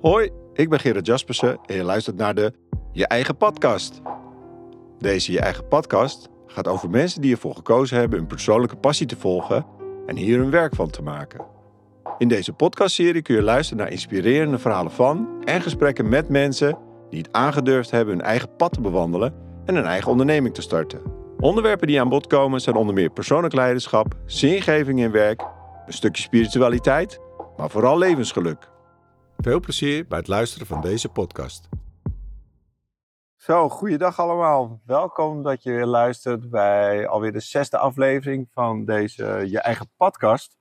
Hoi, ik ben Gerard Jaspersen en je luistert naar de Je Eigen Podcast. Deze Je Eigen Podcast gaat over mensen die ervoor gekozen hebben een persoonlijke passie te volgen en hier hun werk van te maken. In deze podcastserie kun je luisteren naar inspirerende verhalen van en gesprekken met mensen die het aangedurfd hebben hun eigen pad te bewandelen en een eigen onderneming te starten. Onderwerpen die aan bod komen zijn onder meer persoonlijk leiderschap, zingeving in werk, een stukje spiritualiteit, maar vooral levensgeluk. Veel plezier bij het luisteren van deze podcast. Zo, goeiedag allemaal. Welkom dat je weer luistert bij alweer de zesde aflevering van deze Je Eigen Podcast.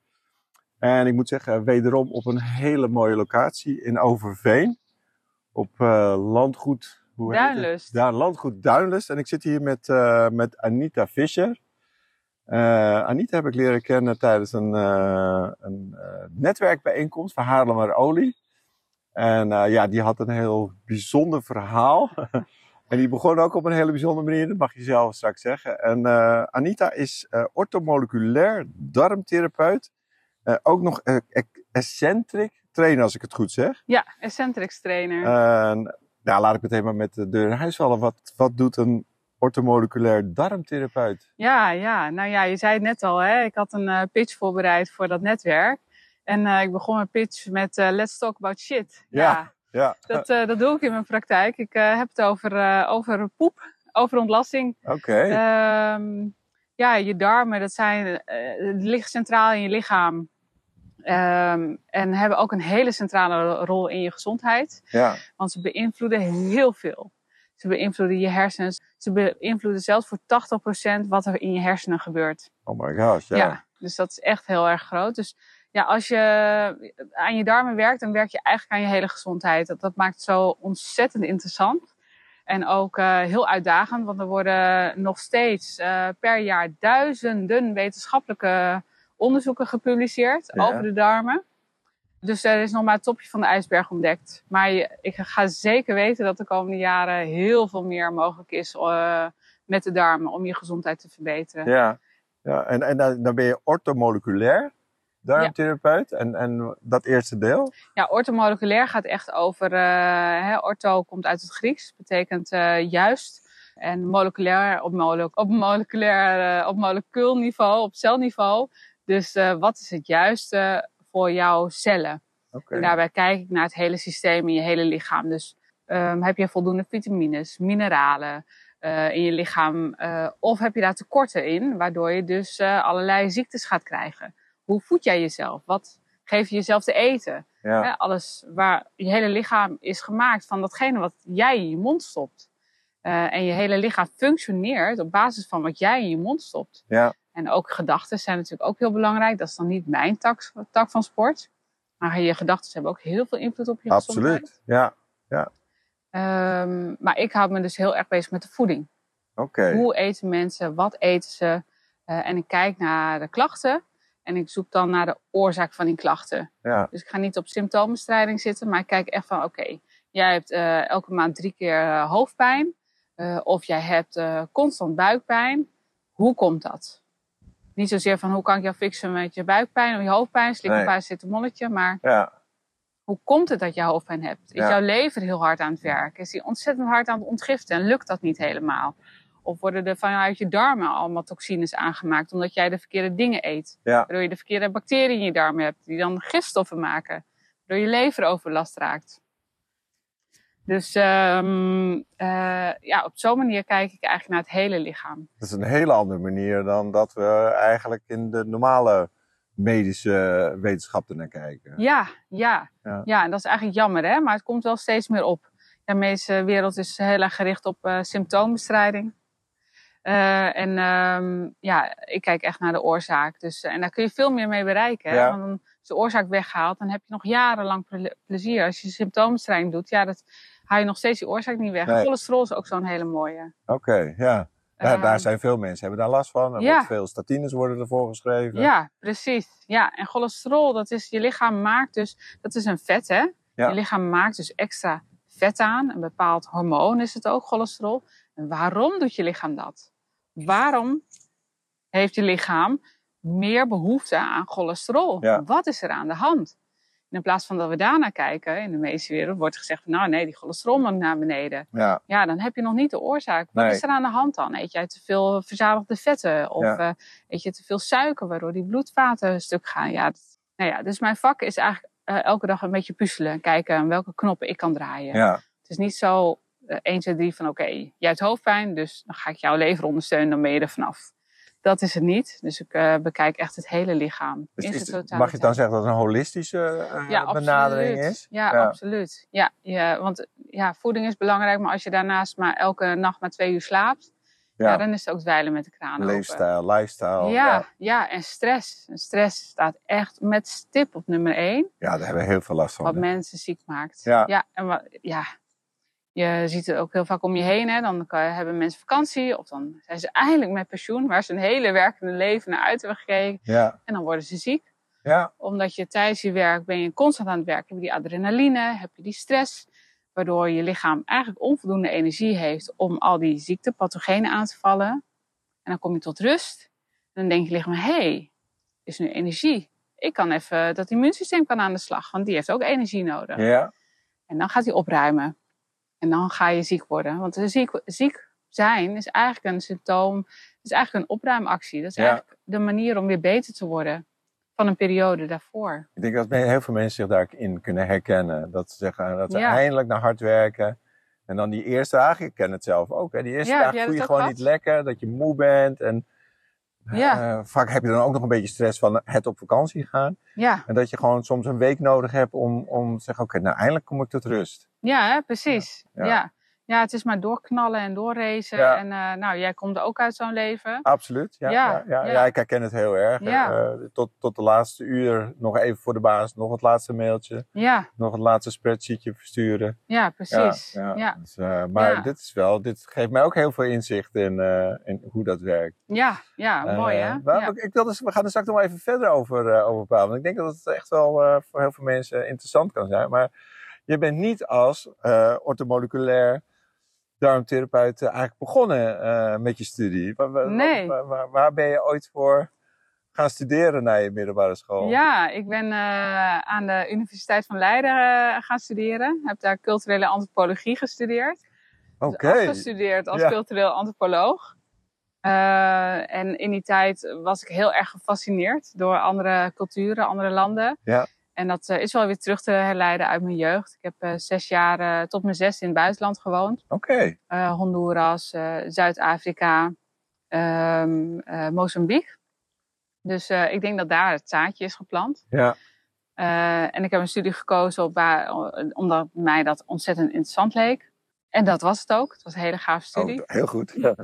En ik moet zeggen, wederom op een hele mooie locatie in Overveen. Op uh, landgoed... Hoe Duinlust. Daar, landgoed Duinlust. En ik zit hier met, uh, met Anita Fischer. Uh, Anita heb ik leren kennen tijdens een, een netwerkbijeenkomst van Haarlemmer Olie. En uh, ja, die had een heel bijzonder verhaal. en die begon ook op een hele bijzondere manier, dat mag je zelf straks zeggen. En uh, Anita is uh, orthomoleculair darmtherapeut. ook nog eccentric trainer, als ik het goed zeg. Ja, eccentric trainer. nou, laat ik meteen maar met de deur in huis vallen. Wat, wat doet een orthomoleculair darmtherapeut? Ja, ja, nou ja, je zei het net al, hè? ik had een pitch voorbereid voor dat netwerk. En uh, ik begon mijn pitch met uh, let's talk about shit. Ja, ja. Dat, uh, dat doe ik in mijn praktijk. Ik heb het over, over poep, over ontlasting. Oké. Okay. Um, ja, je darmen, dat zijn, liggen centraal in je lichaam. Um, en hebben ook een hele centrale rol in je gezondheid. Ja. Want ze beïnvloeden heel veel. Ze beïnvloeden je hersens. Ze beïnvloeden zelfs voor 80% wat er in je hersenen gebeurt. Oh my gosh, ja. ja. Dus dat is echt heel erg groot. Dus ja, als je aan je darmen werkt, dan werk je eigenlijk aan je hele gezondheid. Dat, dat maakt het zo ontzettend interessant. En ook uh, heel uitdagend, want er worden nog steeds uh, per jaar duizenden wetenschappelijke onderzoeken gepubliceerd ja. over de darmen. Dus er is nog maar het topje van de ijsberg ontdekt. Maar je, ik ga zeker weten dat de komende jaren heel veel meer mogelijk is uh, met de darmen om je gezondheid te verbeteren. Ja, ja. en, en dan ben je orthomoleculair darmtherapeut. Ja. En, en dat eerste deel? Ja, orthomoleculair gaat echt over. Uh, hè, ortho komt uit het Grieks, betekent uh, juist. En moleculair op, mole op moleculair, uh, op molecuulniveau, op celniveau. Dus wat is het juiste voor jouw cellen? Okay. En daarbij kijk ik naar het hele systeem in je hele lichaam. Dus um, heb je voldoende vitamines, mineralen in je lichaam? of heb je daar tekorten in, waardoor je dus allerlei ziektes gaat krijgen? Hoe voed jij jezelf? Wat geef je jezelf te eten? Ja. alles waar je hele lichaam is gemaakt van datgene wat jij in je mond stopt. Uh, en je hele lichaam functioneert op basis van wat jij in je mond stopt. Ja. En ook gedachten zijn natuurlijk ook heel belangrijk. Dat is dan niet mijn tak, tak van sport. Maar je gedachten hebben ook heel veel invloed op je Absoluut. gezondheid. ja. ja. Um, maar ik hou me dus heel erg bezig met de voeding. Oké. Hoe eten mensen? Wat eten ze? Uh, en ik kijk naar de klachten. En ik zoek dan naar de oorzaak van die klachten. Ja. Dus ik ga niet op symptoombestrijding zitten, maar ik kijk echt van: oké, okay, jij hebt uh, elke maand drie keer uh, hoofdpijn. Uh, of jij hebt constant buikpijn. Hoe komt dat? Niet zozeer van hoe kan ik jou fixen met je buikpijn of je hoofdpijn, slik een paracetamolletje, maar ja. hoe komt het dat je hoofdpijn hebt? Is ja. jouw lever heel hard aan het werken? Is die ontzettend hard aan het ontgiften en lukt dat niet helemaal? Of worden er vanuit je darmen allemaal toxines aangemaakt omdat jij de verkeerde dingen eet? Ja. Waardoor je de verkeerde bacteriën in je darmen hebt, die dan gifstoffen maken. Waardoor je lever overlast raakt. Dus um, uh, ja, op zo'n manier kijk ik eigenlijk naar het hele lichaam. Dat is een hele andere manier dan dat we eigenlijk in de normale medische wetenschap ernaar kijken. Ja, ja, ja. ja, en dat is eigenlijk jammer, hè? maar het komt wel steeds meer op. De medische wereld is heel erg gericht op uh, symptoombestrijding. Uh, en um, ja, ik kijk echt naar de oorzaak. Dus, en daar kun je veel meer mee bereiken. Ja. Want is de oorzaak weggehaald, dan heb je nog jarenlang ple plezier. Als je symptoombestrijding doet, ja, dat haal je nog steeds die oorzaak niet weg. Nee. Cholesterol is ook zo'n hele mooie. Oké, okay, ja. Daar, Uh, daar zijn veel mensen, hebben daar last van. Er ja. wordt veel statines worden ervoor geschreven. Ja, precies. Ja, en cholesterol, dat is, je lichaam maakt dus, dat is een vet hè. Ja. Je lichaam maakt dus extra vet aan. Een bepaald hormoon is het ook, cholesterol. En waarom doet je lichaam dat? Waarom heeft je lichaam meer behoefte aan cholesterol? Ja. Wat is er aan de hand? in plaats van dat we daarnaar kijken, in de medische wereld wordt gezegd van nou nee, die cholesterol moet naar beneden. Ja, Ja, dan heb je nog niet de oorzaak. Wat Nee. is er aan de hand dan? Eet jij te veel verzadigde vetten? Of Ja. eh, eet je te veel suiker, waardoor die bloedvaten stuk gaan? Ja, dat- nou ja, dus mijn vak is eigenlijk eh, elke dag een beetje puzzelen. en Kijken aan welke knoppen ik kan draaien. ja. Het is niet zo 1, 2, 3 van oké, jij hebt hoofdpijn, dus dan ga ik jouw lever ondersteunen, dan ben je er vanaf. Dat is het niet. Dus ik eh, bekijk echt het hele lichaam. Dus in is- zijn mag je dan zeggen dat het een holistische eh, Ja, benadering absoluut. is? Ja, Ja. absoluut. Ja, ja, want ja, voeding is belangrijk, maar als je daarnaast maar elke nacht maar twee uur slaapt, ja. Ja. dan is het ook dweilen met de kraan open. Leefstijl, lifestyle. Ja, ja, en stress. Stress staat echt met stip op nummer één, Ja, daar hebben we heel veel last van. wat hè. mensen ziek maakt. Ja. en wa- ja, je ziet het ook heel vaak om je heen. Hè. Dan kan- hebben mensen vakantie, of dan zijn ze eindelijk met pensioen, waar ze hun hele werkende leven naar uit hebben gekeken. Ja, En dan worden ze ziek ja, omdat je tijdens je werk ben je constant aan het werk. Heb je die adrenaline, heb je die stress. Waardoor je lichaam eigenlijk onvoldoende energie heeft om al die ziektepathogenen aan te vallen. En dan kom je tot rust. En dan denk je lichaam, hé, hey, is nu energie. Ik kan even, dat immuunsysteem kan aan de slag, want die heeft ook energie nodig. ja. En dan gaat hij opruimen. En dan ga je ziek worden. Want ziek, ziek zijn is eigenlijk een symptoom, is eigenlijk een opruimactie. Dat is Ja. eigenlijk de manier om weer beter te worden van een periode daarvoor. Ik denk dat heel veel mensen zich daarin kunnen herkennen. Dat ze zeggen dat ze Ja. eindelijk naar hard werken. En dan die eerste dagen, ik ken het zelf ook. Hè. Die eerste Ja, jij voel je gewoon niet lekker, dat je moe bent. En Ja. eh, vaak heb je dan ook nog een beetje stress van het op vakantie gaan. Ja, En dat je gewoon soms een week nodig hebt om, om te zeggen, oké, nou eindelijk kom ik tot rust. Ja hè, precies. Ja. Ja. Ja. het is maar doorknallen en doorracen. Ja. En eh, nou, jij komt ook uit zo'n leven. Absoluut, ja. Ja, Ja, ja, ja. ja. ik herken het heel erg. Ja. Eh, tot, tot de laatste uur nog even voor de baas, nog het laatste mailtje, Ja, nog het laatste spreadsheetje versturen. ja precies. Ja, Ja, ja. ja. Dus, eh, maar Ja. dit is wel, dit geeft mij ook heel veel inzicht in, in hoe dat werkt. ja, mooi Eh, hè? maar Ja. ik wil dus, we gaan er straks nog even verder over, over praten. Want ik denk dat het echt wel voor heel veel mensen interessant kan zijn. Maar je bent niet als eh orthomoleculair darmtherapeut eh, eigenlijk begonnen eh, met je studie. Waar, waar- Nee. waar, waar- waar ben je ooit voor gaan studeren na je middelbare school? Ja, ik ben aan de Universiteit van Leiden gaan studeren. Heb daar culturele antropologie gestudeerd. Oké. Dus afgestudeerd als Ja. cultureel antropoloog. En in die tijd was ik heel erg gefascineerd door andere culturen, andere landen. Ja. En dat eh, is wel weer terug te herleiden uit mijn jeugd. Ik heb eh, zes jaar eh, tot mijn zes in het buitenland gewoond. Oké. Eh, Honduras, Zuid-Afrika, ehm, eh, Mozambique. Dus ik denk dat daar het zaadje is geplant. Ja. En ik heb een studie gekozen op, omdat mij dat ontzettend interessant leek. En dat was het ook. Het was een hele gaaf studie. Oh, heel goed. Ja,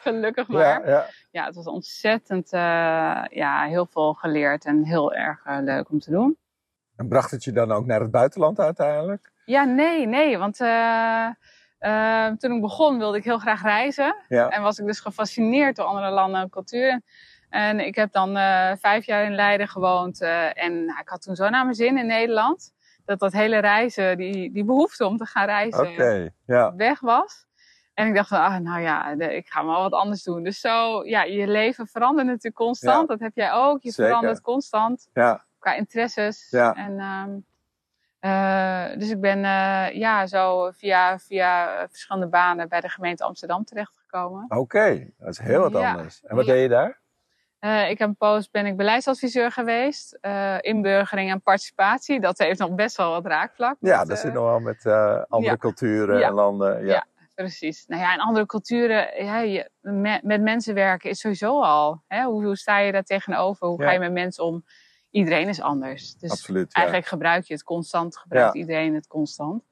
Gelukkig maar. ja, Ja, ja. het was ontzettend, eh, ja, heel veel geleerd en heel erg eh, leuk om te doen. En bracht het je dan ook naar het buitenland uiteindelijk? Ja, nee, nee. Want eh, toen ik begon wilde ik heel graag reizen. Ja. En was ik dus gefascineerd door andere landen en culturen. En ik heb dan eh, vijf jaar in Leiden gewoond. eh, en nou, ik had toen zo naar mijn zin in Nederland. Dat dat hele reizen, die, die behoefte om te gaan reizen. Ja. weg was. En ik dacht van, ah, nou ja, ik ga wel wat anders doen. Dus zo, ja, je leven verandert natuurlijk constant. Ja. Dat heb jij ook. Je Zeker. verandert constant Ja. qua interesses. Ja. En, ehm, eh, dus ik ben eh, ja, zo via, via verschillende banen bij de gemeente Amsterdam terechtgekomen. Oké. Dat is heel wat anders. En wat deed je daar? Eh, ik heb een poos ben ik beleidsadviseur geweest. eh, inburgering en participatie. Dat heeft nog best wel wat raakvlak. Ja, met, dat eh, zit nog wel met eh, andere ja. culturen Ja. en landen. Ja. Ja. Precies. Nou ja, in andere culturen, ja, je, me- met mensen werken is sowieso al. Hè? Hoe, hoe sta je daar tegenover? Hoe ga je met mensen om? Iedereen is anders. Dus Absoluut. Eigenlijk gebruik je het constant, gebruikt iedereen het constant.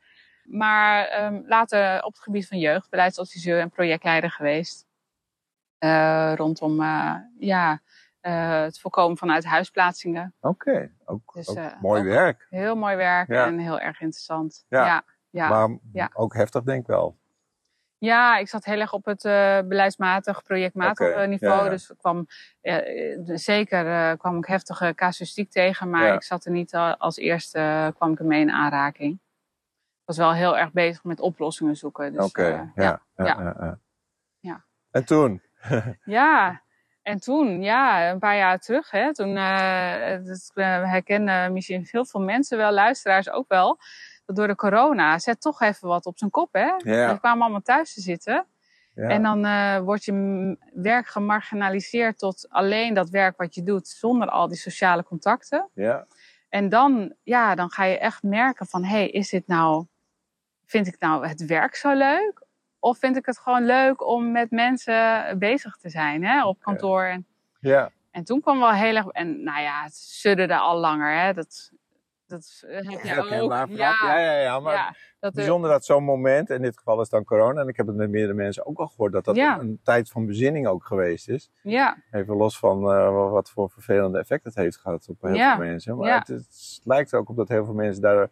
Maar ehm, later op het gebied van jeugd, beleidsadviseur en projectleider geweest. Eh, rondom eh, ja, eh, het voorkomen van uithuisplaatsingen. Oké, ook, Dus, ook mooi ook- werk. Heel mooi werk Ja. en heel erg interessant. Ja. Ja, ja, maar ja. ook heftig denk ik wel. Ja, ik zat heel erg op het beleidsmatig, projectmatig niveau. Dus ik kwam, zeker kwam ik heftige casuïstiek tegen, maar ik zat er niet al- als eerste, kwam ik ermee in aanraking. Ik was wel heel erg bezig met oplossingen zoeken. Dus, Oké, ja, ja. Ja. En toen? Ja, En toen, ja, een paar jaar terug, hè, toen uh, dat herkennen misschien heel veel mensen wel, luisteraars ook wel, dat door de corona zet toch even wat op zijn kop, hè. Ja. We kwamen allemaal thuis te zitten. Ja. En dan uh, wordt je werk gemarginaliseerd tot alleen dat werk wat je doet, zonder al die sociale contacten. ja. En dan, ja, dan ga je echt merken van, hé, hey, is dit nou, vind ik nou het werk zo leuk? Of vind ik het gewoon leuk om met mensen bezig te zijn, hè, op kantoor? Ja. en toen kwam wel heel erg, en nou ja, het sudderde al langer, hè, dat, dat heb je Herkenbaar ook. ja, ja, ja. Maar ja, dat er- bijzonder dat zo'n moment, in dit geval is dan corona, en ik heb het met meerdere mensen ook al gehoord, dat dat Ja. een tijd van bezinning ook geweest is. ja, Even los van eh, wat voor vervelende effect het heeft gehad op heel Ja. veel mensen. Maar Ja. het, het lijkt er ook op dat heel veel mensen daar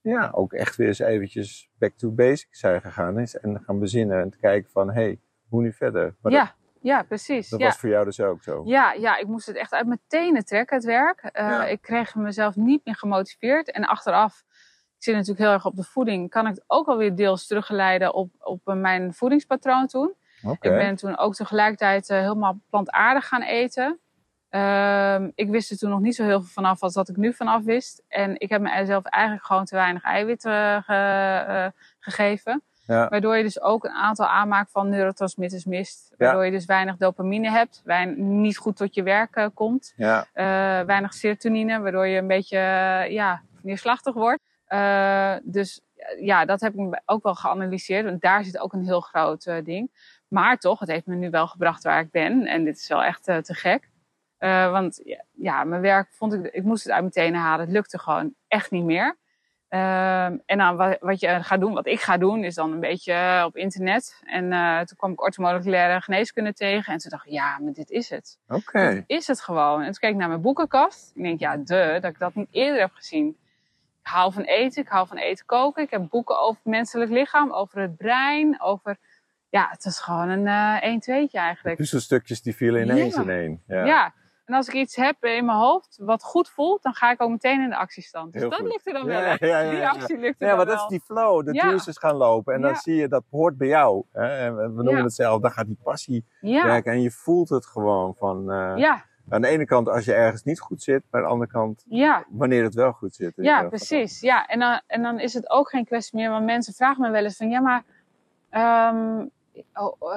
ja, ook echt weer eens eventjes back to basics zijn gegaan is. En gaan bezinnen en te kijken van, hé, hey, hoe nu verder? Maar ja, dat, ja, precies. dat ja. was voor jou dus ook zo. Ja, ja, ik moest het echt uit mijn tenen trekken, het werk. Eh, Ja. Ik kreeg mezelf niet meer gemotiveerd. En achteraf, ik zit natuurlijk heel erg op de voeding, kan ik het ook alweer deels teruggeleiden op, op eh, mijn voedingspatroon toen. Ik ben toen ook tegelijkertijd eh, helemaal plantaardig gaan eten. Ehm, ik wist er toen nog niet zo heel veel vanaf als dat ik nu vanaf wist. En ik heb mezelf eigenlijk gewoon te weinig eiwitten eh, ge- eh, gegeven. Ja. Waardoor je dus ook een aantal aanmaak van neurotransmitters mist. Waardoor je dus weinig dopamine hebt, wein, niet goed tot je werk eh, komt. Ja, weinig serotonine, waardoor je een beetje ja, neerslachtig wordt. Dus ja, dat heb ik ook wel geanalyseerd. Want daar zit ook een heel groot ding. Maar toch, het heeft me nu wel gebracht waar ik ben. En dit is wel echt te gek. Eh, want ja, mijn werk vond ik, ik moest het uit mijn tenen halen. Het lukte gewoon echt niet meer. Ehm, en dan wat, wat je gaat doen, wat ik ga doen, is dan een beetje eh, op internet. En eh, toen kwam ik orthomoleculaire geneeskunde tegen. En toen dacht ik, ja, maar dit is het oké. is het gewoon. En toen keek ik naar mijn boekenkast. Ik denk, ja, de, dat ik dat niet eerder heb gezien. Ik hou van eten, ik hou van eten koken. Ik heb boeken over het menselijk lichaam, over het brein, over... Ja, het is gewoon een eh 1 2 eigenlijk. Puzzelstukjes die vielen ineens Ja. in één. Ja. Ja. En als ik iets heb in mijn hoofd wat goed voelt, dan ga ik ook meteen in de actiestand. Dus Heel dat goed. lukte dan Ja, wel. ja, ja, Die ja. actie lukte Ja, dan maar dat wel. is die flow, de Ja. juices gaan lopen. En dan Ja. zie je, dat hoort bij jou. Hè? En we noemen Ja. het zelf, dan gaat die passie Ja, werken. En je voelt het gewoon van... eh, ja, Aan de ene kant als je ergens niet goed zit, maar aan de andere kant ja. wanneer het wel goed zit. Ja, precies. Ja, en dan, en dan is het ook geen kwestie meer, want mensen vragen me wel eens van, ja, maar ehm,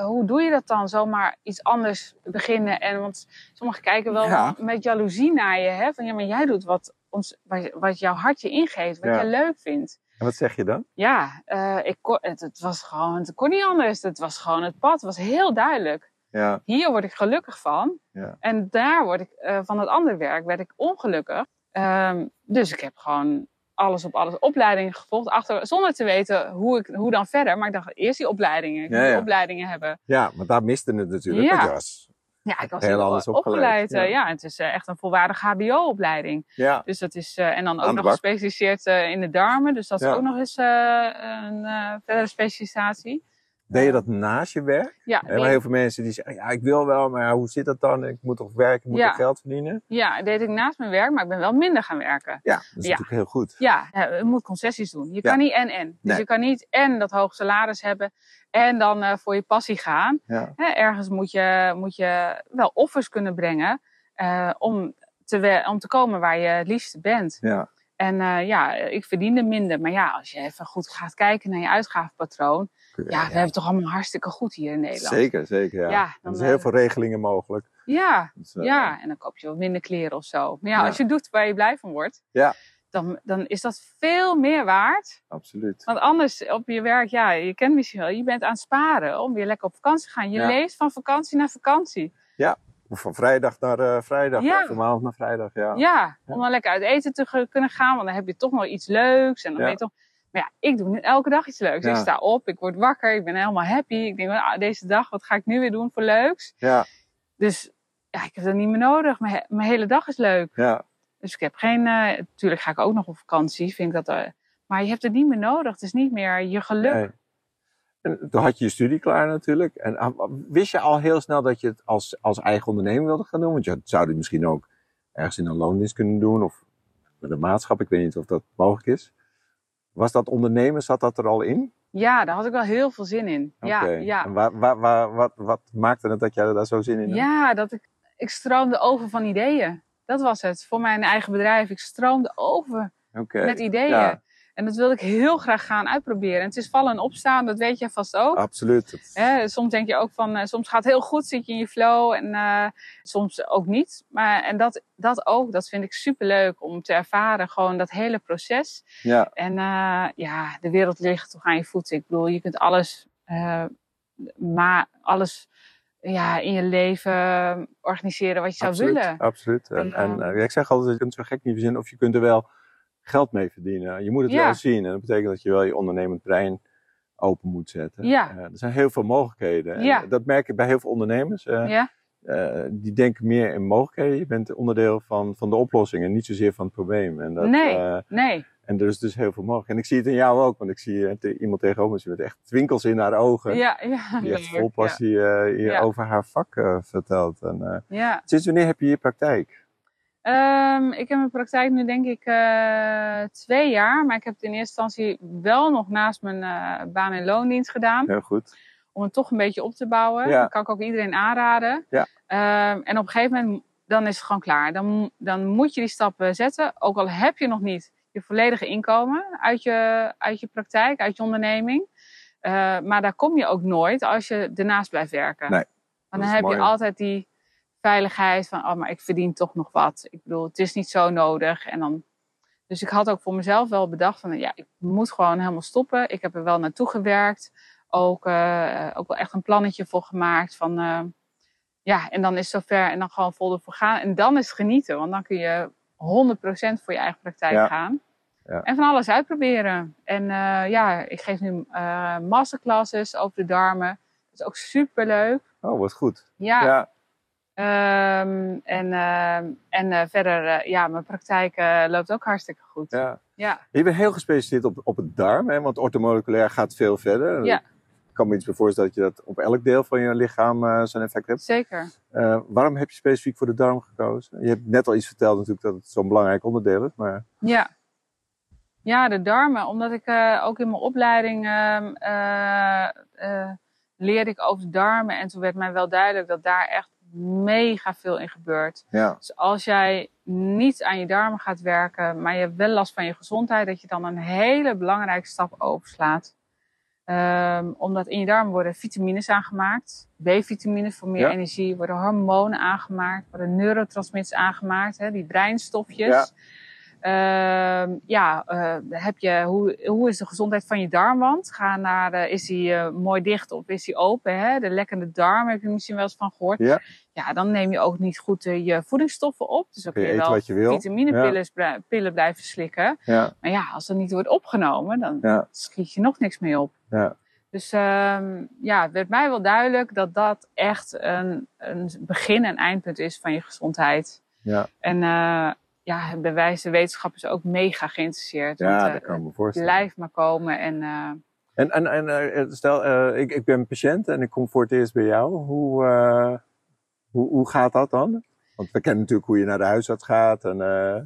hoe doe je dat dan? Zomaar iets anders beginnen. En want sommigen kijken wel Ja. met jaloezie naar je, hè? Van ja, maar jij doet wat, ons, wat, jouw hart je ingeeft, wat Ja. je leuk vindt. En wat zeg je dan? Ja, eh, ik kon, het, het was gewoon, het kon niet anders. Het was gewoon het pad, het was heel duidelijk. Ja, Hier word ik gelukkig van. Ja. En daar word ik, eh, van het andere werk, werd ik ongelukkig. Ehm, dus ik heb gewoon alles op alles opleidingen gevolgd, achter, zonder te weten hoe, ik, hoe dan verder. Maar ik dacht, eerst die opleidingen. Ik Ja, ja. opleidingen hebben. ja maar daar miste het natuurlijk. Ja. was- Ja, ik was Heel anders opgeleid. opgeleid, eh, ja. ja. het is eh, echt een volwaardige HBO-opleiding. ja, Dus dat is, eh, en dan ook nog gespecialiseerd in de darmen. Dus dat is Ja. ook nog eens een verdere specialisatie. Deed je dat naast je werk? Ja, Hè, maar die- heel veel mensen die zeggen, ja, ik wil wel, maar hoe zit dat dan? Ik moet toch werken, ik moet toch geld verdienen? ja, dat deed ik naast mijn werk, maar ik ben wel minder gaan werken. Ja, dat is natuurlijk heel goed. Ja, je moet concessies doen. Je kan niet en-en. Dus Nee. je kan niet en dat hoge salaris hebben en dan eh, voor je passie gaan. Hè, ergens moet je, moet je wel offers kunnen brengen eh, om, te om te komen waar je het liefste bent. Ja. En eh, ja, ik verdiende minder. Maar ja, als je even goed gaat kijken naar je uitgavenpatroon. Ja, we hebben het toch allemaal hartstikke goed hier in Nederland. Zeker, zeker. Ja. Ja, er zijn heel eh, veel regelingen mogelijk. Ja, Dus, ja, en dan koop je wat minder kleren of zo. Maar ja, Ja. als je doet waar je blij van wordt, Ja. dan, dan is dat veel meer waard Absoluut. Want anders op je werk, ja, je kent misschien wel, je bent aan het sparen om weer lekker op vakantie te gaan. Je Ja. leeft van vakantie naar vakantie. Of van vrijdag naar eh, vrijdag, Ja. van maandag naar vrijdag. Ja. Ja, om dan lekker uit eten te kunnen gaan, want dan heb je toch nog iets leuks. En dan Ja. weet je toch, maar ja, ik doe elke dag iets leuks. Ja. Ik sta op, ik word wakker, ik ben helemaal happy. Ik denk, ah, deze dag, wat ga ik nu weer doen voor leuks? Ja, Dus ja, ik heb dat niet meer nodig. Mijn, he- mijn hele dag is leuk. ja. Dus ik heb geen, eh natuurlijk ga ik ook nog op vakantie, vind ik dat, eh, maar je hebt het niet meer nodig. Het is niet meer je geluk. Nee. En toen had je je studie klaar natuurlijk. En ah, wist je al heel snel dat je het als, als eigen ondernemer wilde gaan doen? Want je zou dit misschien ook ergens in een loondienst kunnen doen of met een maatschap. Ik weet niet of dat mogelijk is. Was dat ondernemen, zat dat er al in? Ja, daar had ik wel heel veel zin in. Ja, Oké. ja. En waar, waar, waar, wat, wat maakte het dat jij daar zo zin in had? ja, dat ik, ik stroomde over van ideeën. Dat was het. Voor mijn eigen bedrijf. Ik stroomde over met ideeën. Ja. En dat wilde ik heel graag gaan uitproberen. En het is vallen en opstaan, dat weet jij vast ook. Absoluut. Soms denk je ook van, eh, soms gaat het heel goed, zit je in je flow en eh, soms ook niet. Maar, en dat, dat ook, dat vind ik superleuk om te ervaren, gewoon dat hele proces. Ja, En eh, ja, de wereld ligt toch aan je voeten. Ik bedoel, je kunt alles, maar alles ja, in je leven organiseren wat je zou willen. absoluut. En, En, en ik zeg altijd, je kunt het zo gek niet verzinnen of je kunt er wel geld mee verdienen. Je moet het Ja. wel zien. En dat betekent dat je wel je ondernemend brein open moet zetten. Ja. Eh, er zijn heel veel mogelijkheden. En Ja. dat merk ik bij heel veel ondernemers. Eh, Ja, eh, die denken meer in mogelijkheden. Je bent onderdeel van, van de oplossing en niet zozeer van het probleem. En dat, Nee. nee. en er is dus heel veel mogelijk. En ik zie het in jou ook, want ik zie te- iemand tegenover me met echt twinkels in haar ogen. Ja, ja. Die echt vol passie hier over haar vak vertelt. En, Ja. sinds wanneer heb je je praktijk? Ehm, ik heb mijn praktijk nu denk ik eh, twee jaar. Maar ik heb het in eerste instantie wel nog naast mijn eh, baan- en loondienst gedaan. Heel goed. Om het toch een beetje op te bouwen. Ja. Dat kan ik ook iedereen aanraden. Ja. Ehm, en op een gegeven moment, dan is het gewoon klaar. Dan, dan moet je die stappen zetten. Ook al heb je nog niet je volledige inkomen uit je, uit je praktijk, uit je onderneming. Eh, maar daar kom je ook nooit als je ernaast blijft werken. Nee, Want dan heb mooi. je altijd die veiligheid van, oh, maar ik verdien toch nog wat. Ik bedoel, het is niet zo nodig. En dan, dus ik had ook voor mezelf wel bedacht van, ja, ik moet gewoon helemaal stoppen. Ik heb er wel naartoe gewerkt. Ook, eh, ook wel echt een plannetje voor gemaakt van, eh, ja, en dan is het zover en dan gewoon vol ervoor gaan. En dan is het genieten, want dan kun je 100% voor je eigen praktijk Ja. gaan. Ja. En van alles uitproberen. En eh, ja, ik geef nu masterclasses over de darmen. Dat is ook super leuk. Oh, wat goed. Ja, Ja, Ehm, en ehm, en eh, verder, eh, ja, mijn praktijk eh, loopt ook hartstikke goed. ja. Ja, Je bent heel gespecialiseerd op, op het darm, hè? want ortomoleculair gaat veel verder. Ja. Ik kan me iets voorstellen dat je dat op elk deel van je lichaam zijn effect hebt. zeker. Waarom heb je specifiek voor de darm gekozen? Je hebt net al iets verteld natuurlijk dat het zo'n belangrijk onderdeel is, maar Ja. Ja, de darmen. Omdat ik ook in mijn opleiding ehm, eh, eh, leerde ik over de darmen. En toen werd mij wel duidelijk dat daar echt mega veel in gebeurt. ja, Dus als jij niet aan je darmen gaat werken, maar je hebt wel last van je gezondheid, dat je dan een hele belangrijke stap overslaat. Ehm, omdat in je darmen worden vitamines aangemaakt, B-vitamines voor meer Ja. energie, worden hormonen aangemaakt, worden neurotransmitters aangemaakt, hè, die breinstofjes. Ehm, ja, eh, heb je, hoe, hoe is de gezondheid van je darmwand? Ga naar, eh, is die eh, mooi dicht of is die open? Hè? De lekkende darm heb je misschien wel eens van gehoord. Ja. Ja, dan neem je ook niet goed je voedingsstoffen op. Dus dan kun je wel wat je wil. vitaminepillen pillen blijven slikken. ja, Maar ja, als dat niet wordt opgenomen, dan ja, schiet je nog niks mee op. ja. Dus ehm, ja, het werd mij wel duidelijk dat dat echt een, een begin- en eindpunt is van je gezondheid. Ja. En ja, bij wijze wetenschap is ook mega geïnteresseerd. ja want, dat eh, kan ik me voorstellen. blijft maar komen. En eh, En, en, en eh, stel, ik, ik ben patiënt en ik kom voor het eerst bij jou. Hoe, hoe, hoe gaat dat dan? Want we kennen natuurlijk hoe je naar de huisarts gaat. En,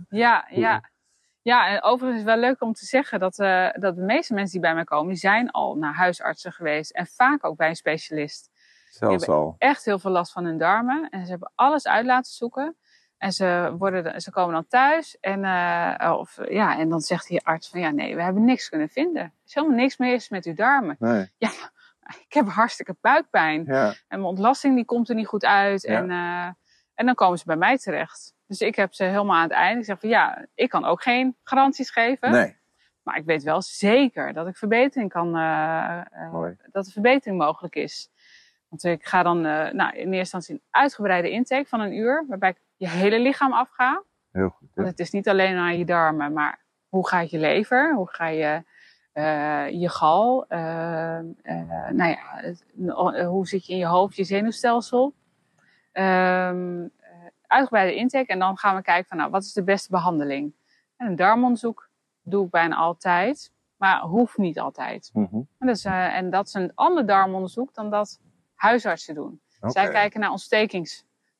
ja, Hoe- ja. Ja, en overigens is het wel leuk om te zeggen dat, dat de meeste mensen die bij mij komen, die zijn al naar huisartsen geweest. En vaak ook bij een specialist. zelfs al. echt heel veel last van hun darmen. En ze hebben alles uit laten zoeken. En ze, worden, ze komen dan thuis. En, eh, of, ja, en dan zegt die arts van ja, nee, we hebben niks kunnen vinden. Er is helemaal niks mis met uw darmen. Nee. Ja, ik heb hartstikke buikpijn. Ja, En mijn ontlasting die komt er niet goed uit. Ja. En, eh, en dan komen ze bij mij terecht. Dus ik heb ze helemaal aan het einde. Ik zeg van ja, ik kan ook geen garanties geven. nee. Maar ik weet wel zeker dat ik verbetering kan, eh, dat er verbetering mogelijk is. Want ik ga dan nou, in eerste instantie een uitgebreide intake van een uur, waarbij ik je hele lichaam afga. Heel goed. Want het is niet alleen naar je darmen, maar hoe gaat je lever? Hoe ga je eh, je gal? eh, eh, nou ja, hoe zit je in je hoofd, je zenuwstelsel? Ehm, eh, uitgebreide intake en dan gaan we kijken van nou, wat is de beste behandeling? En een darmonderzoek doe ik bijna altijd, maar hoeft niet altijd. Mhm. En dat, is, en dat is een ander darmonderzoek dan dat huisartsen doen. Zij kijken naar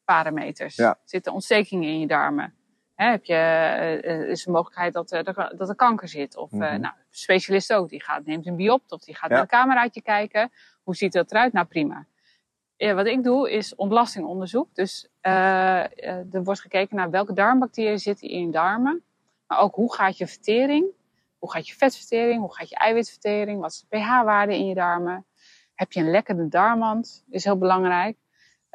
ontstekingsparameters. Ja. Zitten ontstekingen in je darmen? Hè, heb je, uh, is de mogelijkheid dat, uh, dat er kanker zit? Of mm -hmm. nou, specialist ook, die gaat, neemt een biopt of die gaat ja. met een cameraatje kijken. Hoe ziet dat eruit? Nou, prima. wat ik doe is ontlastingonderzoek. Dus er wordt gekeken naar welke darmbacteriën zitten in je darmen. Maar ook hoe gaat je vertering? Hoe gaat je vetvertering? Hoe gaat je eiwitvertering? Wat is de pH-waarde in je darmen? Heb je een lekkende darmwand? Is heel belangrijk.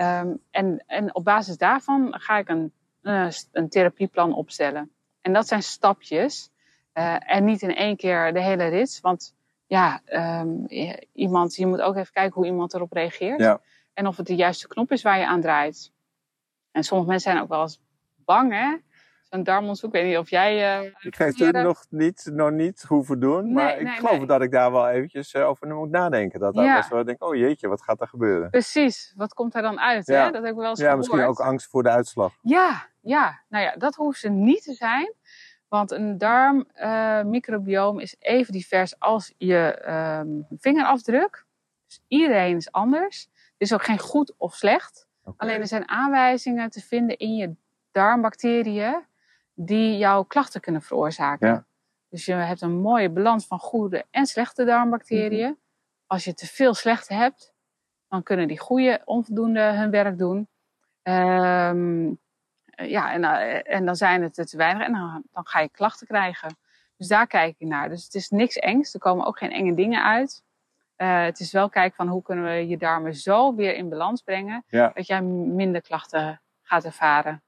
Um, en, en op basis daarvan ga ik een, uh, een therapieplan opstellen. En dat zijn stapjes. Uh, en niet in één keer de hele rits. Want ja, um, iemand, je moet ook even kijken hoe iemand erop reageert. Ja. En of het de juiste knop is waar je aan draait. En sommige mensen zijn ook wel eens bang, hè? Zo'n darmonderzoek. Ik weet niet of jij... Uh, ik geef het nog niet, nog niet hoeven doen. Nee, maar ik nee, geloof nee. dat ik daar wel eventjes uh, over moet nadenken. Dat Ja. wel denk, oh jeetje, wat gaat er gebeuren? Precies, wat komt er dan uit? Ja. Hè? Dat heb ik wel eens Ja, gehoord. misschien ook angst voor de uitslag. Ja, ja, nou ja, dat hoeft ze niet te zijn. Want een darmmicrobioom is even divers als je ehm, vingerafdruk. Dus iedereen is anders. Er is ook geen goed of slecht. Alleen er zijn aanwijzingen te vinden in je darmbacteriën die jouw klachten kunnen veroorzaken. Ja. Dus je hebt een mooie balans van goede en slechte darmbacteriën. Mhm. Als je te veel slechte hebt, dan kunnen die goede onvoldoende hun werk doen. Ehm, eh, ja, en, eh, en dan zijn het er te weinig en dan, dan ga je klachten krijgen. Dus daar kijk ik naar. Dus het is niks engs. Er komen ook geen enge dingen uit. Eh, het is wel kijken van hoe kunnen we je darmen zo weer in balans brengen. Ja. Dat jij minder klachten gaat ervaren.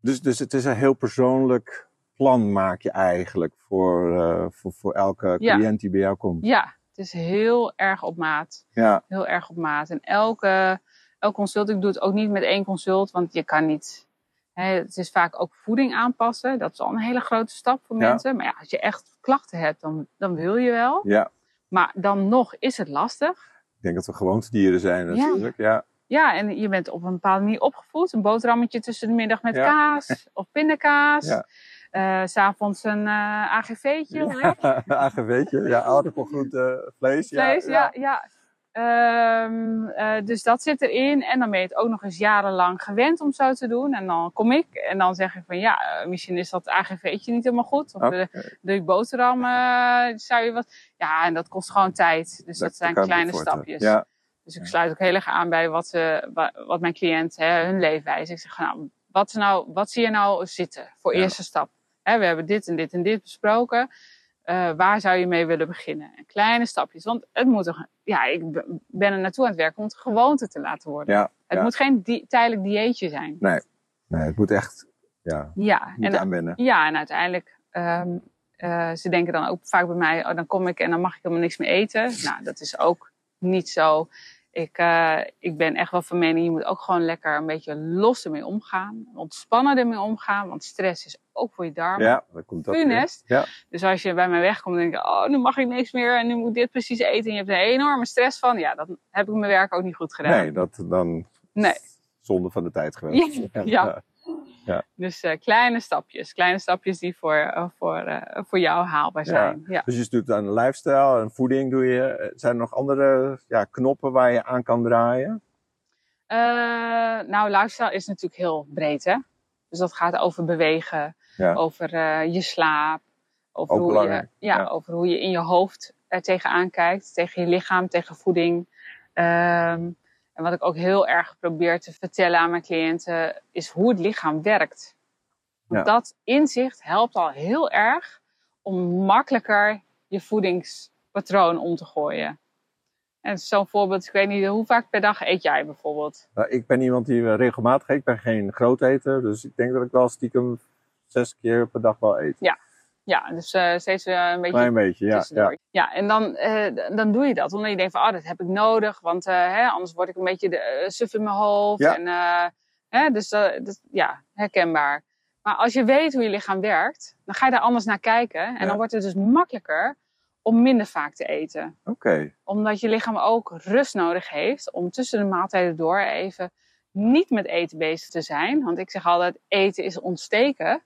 Dus, dus het is een heel persoonlijk plan maak je eigenlijk voor, eh, voor, voor elke Ja. cliënt die bij jou komt. Ja, het is heel erg op maat. Ja, Heel erg op maat. En elke, elk consult, ik doe het ook niet met één consult, want je kan niet. Hè, het is vaak ook voeding aanpassen. Dat is al een hele grote stap voor Ja. mensen. Maar ja, als je echt klachten hebt, dan, dan wil je wel. ja. Maar dan nog is het lastig. Ik denk dat we gewoontedieren zijn natuurlijk. Ja. Ja, en je bent op een bepaalde manier opgevoed. Een boterhammetje tussen de middag met Ja. kaas of pindakaas. Ja. Eh, S S'avonds een eh AGV'tje. Ja. AGV'tje, ja, aardappelgroente, vlees. vlees. ja, Ja, ja. Ehm, eh, dus dat zit erin. En dan ben je het ook nog eens jarenlang gewend om zo te doen. En dan kom ik en dan zeg ik van ja, eh, misschien is dat AGV'tje niet helemaal goed. Of Oké. de, de boterham eh, zou je wat. Ja, en dat kost gewoon tijd. Dus dat, zijn ik me kleine stapjes. Ja, Dus ik sluit ook heel erg aan bij wat, ze, wa- wat mijn cliënt, hè, hun leefwijze. Ik zeg, nou, wat, nou, wat zie je nou zitten voor eerste stap? Hè, we hebben dit en dit en dit besproken. Eh, waar zou je mee willen beginnen? En kleine stapjes. Want het moet toch, ja, ik ben er naartoe aan het werken om het gewoonte te laten worden. ja, Het ja. moet geen di- tijdelijk dieetje zijn. Nee. nee, het moet echt ja, Ja, en, aanwennen. ja, en uiteindelijk, ehm, eh, ze denken dan ook vaak bij mij, oh, dan kom ik en dan mag ik helemaal niks meer eten. Nou, dat is ook niet zo. Ik, eh, ik ben echt wel van mening, je moet ook gewoon lekker een beetje los ermee omgaan. Ontspannen ermee omgaan, want stress is ook voor je darmen. Ja, komt dat. Funest. Ja, Dus als je bij mij wegkomt en denk je, oh, nu mag ik niks meer en nu moet ik dit precies eten. En je hebt er een enorme stress van. Ja, dan heb ik mijn werk ook niet goed gedaan. nee, dat dan Nee. zonde van de tijd geweest. Ja, ja. Dus eh, kleine stapjes. Kleine stapjes die voor, eh, voor, eh, voor jou haalbaar zijn. Ja. Dus je doet aan lifestyle en voeding doe je. Zijn er nog andere ja, knoppen waar je aan kan draaien? Nou, lifestyle is natuurlijk heel breed, hè. Dus dat gaat over bewegen, over je slaap, over Ook hoe, je, ja. over hoe je in je hoofd er tegenaan kijkt, tegen je lichaam, tegen voeding. Ehm, en wat ik ook heel erg probeer te vertellen aan mijn cliënten, is hoe het lichaam werkt. Ja. dat inzicht helpt al heel erg om makkelijker je voedingspatroon om te gooien. En zo'n voorbeeld, ik weet niet, hoe vaak per dag eet jij bijvoorbeeld? Nou, ik ben iemand die eh, regelmatig eet. Ik ben geen grooteter. Dus ik denk dat ik wel stiekem zes keer per dag wel eet. Ja, dus eh, steeds eh, een beetje Klein beetje, ja. ja. Ja, en dan, eh, dan doe je dat. Omdat je denkt van, oh, dat heb ik nodig. Want hè, anders word ik een beetje de, suf in mijn hoofd. Ja. En, hè, dus dat, ja, herkenbaar. Maar als je weet hoe je lichaam werkt, dan ga je daar anders naar kijken. En Ja. dan wordt het dus makkelijker om minder vaak te eten. Oké. Omdat je lichaam ook rust nodig heeft om tussen de maaltijden door even niet met eten bezig te zijn. Want ik zeg altijd, eten is ontsteken.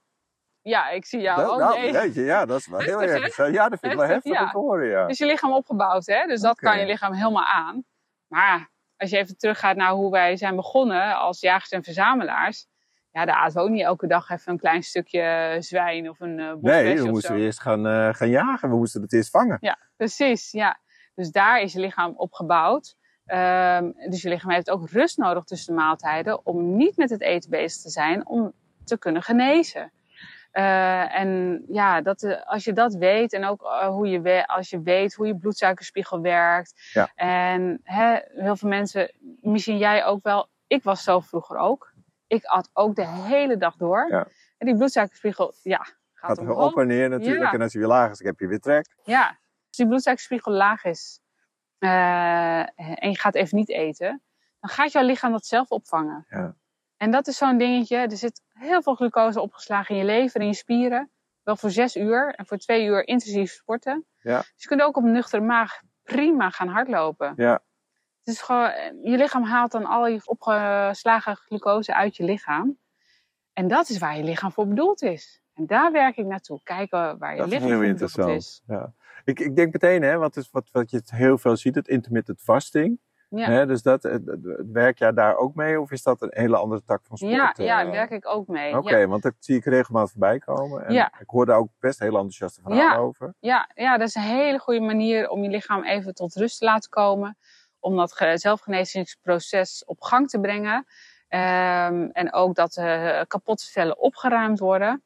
Ja, ik zie jou Dat- ook. nou, nee. jeetje, ja, dat is wel heel erg. Ja, dat vind ik wel Heftig, heftig om ja. te horen, ja. is je lichaam opgebouwd, hè? Dus dat kan je lichaam helemaal aan. Maar als je even teruggaat naar hoe wij zijn begonnen als jagers en verzamelaars. ja, daar aten we ook niet elke dag even een klein stukje zwijn of een uh, Nee, of moesten we eerst gaan, eh, gaan jagen. We moesten het eerst vangen. Ja, precies. Ja. Dus daar is je lichaam op gebouwd. Ehm, dus je lichaam heeft ook rust nodig tussen de maaltijden om niet met het eten bezig te zijn, om te kunnen genezen. Eh, en ja, dat, eh, als je dat weet en ook eh, hoe je we- als je weet hoe je bloedsuikerspiegel werkt. Ja. En hè, heel veel mensen, misschien jij ook wel, ik was zo vroeger ook. Ik at ook de hele dag door. Ja. En die bloedsuikerspiegel, ja, gaat, Gaat op en neer natuurlijk. Ja. En als je weer laag is, dan heb je weer trek. Ja, als die bloedsuikerspiegel laag is en je gaat even niet eten, dan gaat jouw lichaam dat zelf opvangen. Ja. En dat is zo'n dingetje. Er zit heel veel glucose opgeslagen in je lever en je spieren. Wel voor zes uur en voor twee uur intensief sporten. Ja. Dus je kunt ook op een nuchtere maag prima gaan hardlopen. Ja. Het is gewoon, je lichaam haalt dan al je opgeslagen glucose uit je lichaam. En dat is waar je lichaam voor bedoeld is. En daar werk ik naartoe. Kijken waar je Dat is lichaam heel voor bedoeld is. Ja. Ik, ik denk meteen, hè, wat, is, wat, wat je heel veel ziet, het intermittent fasting. Ja. Dus dat, werk jij daar ook mee of is dat een hele andere tak van sport? Ja, eh? ja, daar werk ik ook mee. Oké, Ja. want dat zie ik regelmatig voorbij komen. En Ja. Ik hoor daar ook best heel enthousiaste verhalen Ja. over. Ja, ja, dat is een hele goede manier om je lichaam even tot rust te laten komen. Om dat ge- zelfgenezingsproces op gang te brengen. Ehm, en ook dat eh kapotte cellen opgeruimd worden.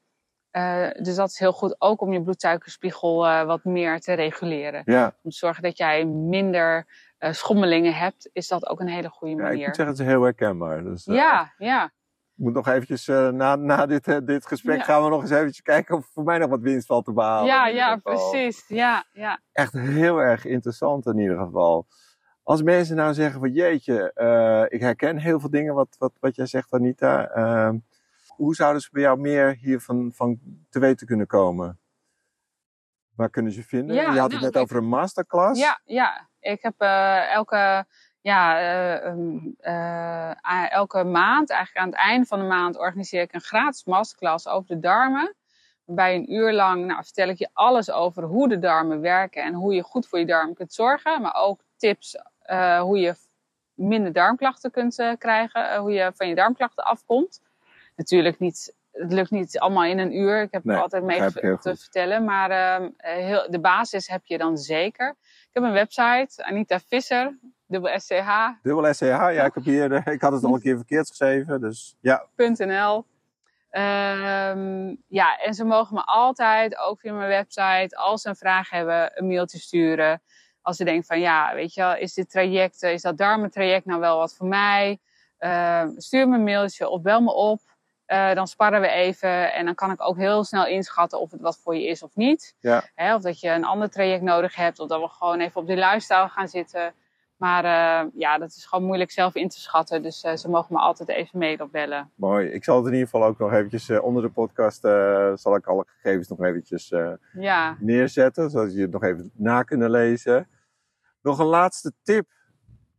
Eh, dus dat is heel goed ook om je bloedsuikerspiegel eh, wat meer te reguleren. Om te zorgen dat jij minder eh, schommelingen hebt, is dat ook een hele goede ja ik manier. moet zeggen, het is heel herkenbaar. Dus, eh, ja, ja. Ik moet nog eventjes, eh, na, na dit, dit gesprek Ja. gaan we nog eens eventjes kijken of voor mij nog wat winst valt te behalen. ja, ja, precies. Ja, ja. Echt heel erg interessant in ieder geval. Als mensen nou zeggen van jeetje, ik herken heel veel dingen wat, wat, wat jij zegt Anita. Ehm, hoe zouden ze bij jou meer hiervan van te weten kunnen komen? Waar kunnen ze vinden? Ja, je had het nou, net over een masterclass. Ja, ja. Ik heb eh, elke, ja, eh, ehm, eh, elke maand, eigenlijk aan het einde van de maand, organiseer ik een gratis masterclass over de darmen. Waarbij een uur lang nou, vertel ik je alles over hoe de darmen werken en hoe je goed voor je darm kunt zorgen. Maar ook tips hoe je minder darmklachten kunt krijgen, hoe je van je darmklachten afkomt. Natuurlijk niet, het lukt niet allemaal in een uur. Ik heb Nee, er altijd mee te goed. vertellen. Maar ehm, eh, heel, de basis heb je dan zeker. Ik heb een website, Anita Visser, dubbel SCH. Dubbel SCH, ja, ik, heb hier, eh, ik had het al een keer verkeerd geschreven. Dus ja, .nl. Ehm, ja, en ze mogen me altijd, ook via mijn website, als ze een vraag hebben, een mailtje sturen. Als ze denken van, ja, weet je wel, is dit traject, eh, is dat darmentraject nou wel wat voor mij? Ehm, stuur me een mailtje of bel me op. Eh, dan sparren we even en dan kan ik ook heel snel inschatten of het wat voor je is of niet. Ja. Hè, of dat je een ander traject nodig hebt, of dat we gewoon even op die lifestyle gaan zitten. Maar eh, ja, dat is gewoon moeilijk zelf in te schatten. Dus eh, ze mogen me altijd even mailen of bellen. mooi. Ik zal het in ieder geval ook nog eventjes onder de podcast, zal ik alle gegevens nog eventjes Ja, neerzetten, zodat je het nog even na kunnen lezen. Nog een laatste tip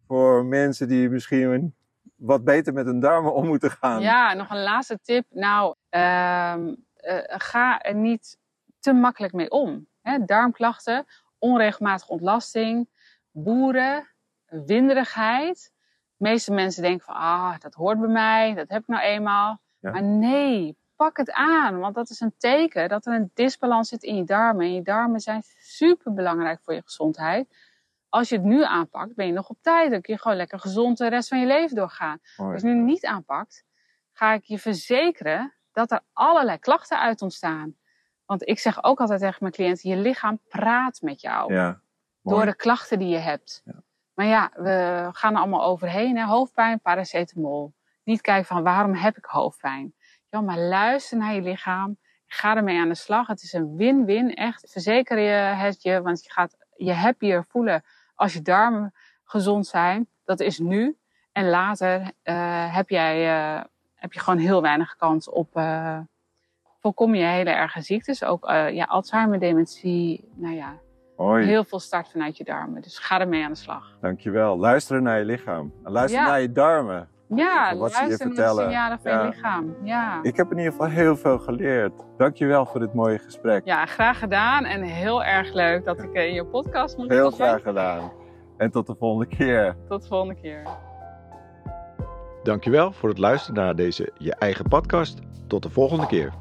voor mensen die misschien wat beter met hun darmen om moeten gaan. ja nog een laatste tip. Nou, ehm, eh, ga er niet te makkelijk mee om. Hè, darmklachten, onregelmatige ontlasting, boeren, winderigheid. De meeste mensen denken van, ah, dat hoort bij mij, dat heb ik nou eenmaal. Ja. Maar nee, pak het aan, want dat is een teken dat er een disbalans zit in je darmen. En je darmen zijn super belangrijk voor je gezondheid. Als je het nu aanpakt, ben je nog op tijd. Dan kun je gewoon lekker gezond de rest van je leven doorgaan. Mooi. Als je het nu niet aanpakt, ga ik je verzekeren dat er allerlei klachten uit ontstaan. Want ik zeg ook altijd tegen mijn cliënten, je lichaam praat met jou Ja, door de klachten die je hebt. Ja. Maar ja, we gaan er allemaal overheen. Hè? Hoofdpijn, paracetamol. Niet kijken van waarom heb ik hoofdpijn. Ja, maar luister naar je lichaam. Ga ermee aan de slag. Het is een win-win. Echt, verzeker je het je. Want je gaat je happier voelen als je darmen gezond zijn. Dat is nu. En later eh, heb, jij, eh, heb je gewoon heel weinig kans op... voorkom je hele erge ziektes. Ook ja, Alzheimer, dementie. Nou ja, heel veel start vanuit je darmen. Dus ga ermee aan de slag. Dankjewel. Luisteren naar je lichaam. En luister Ja. naar je darmen. Ja, Wat ze je luister naar de vertellen. signalen van Ja. je lichaam. Ja. Ik heb in ieder geval heel veel geleerd. Dankjewel voor dit mooie gesprek. ja, graag gedaan. En heel erg leuk dat ik in je podcast mocht Heel zijn. graag gedaan. En tot de volgende keer. Tot de volgende keer. Dankjewel voor het luisteren naar deze Je Eigen Podcast. Tot de volgende keer.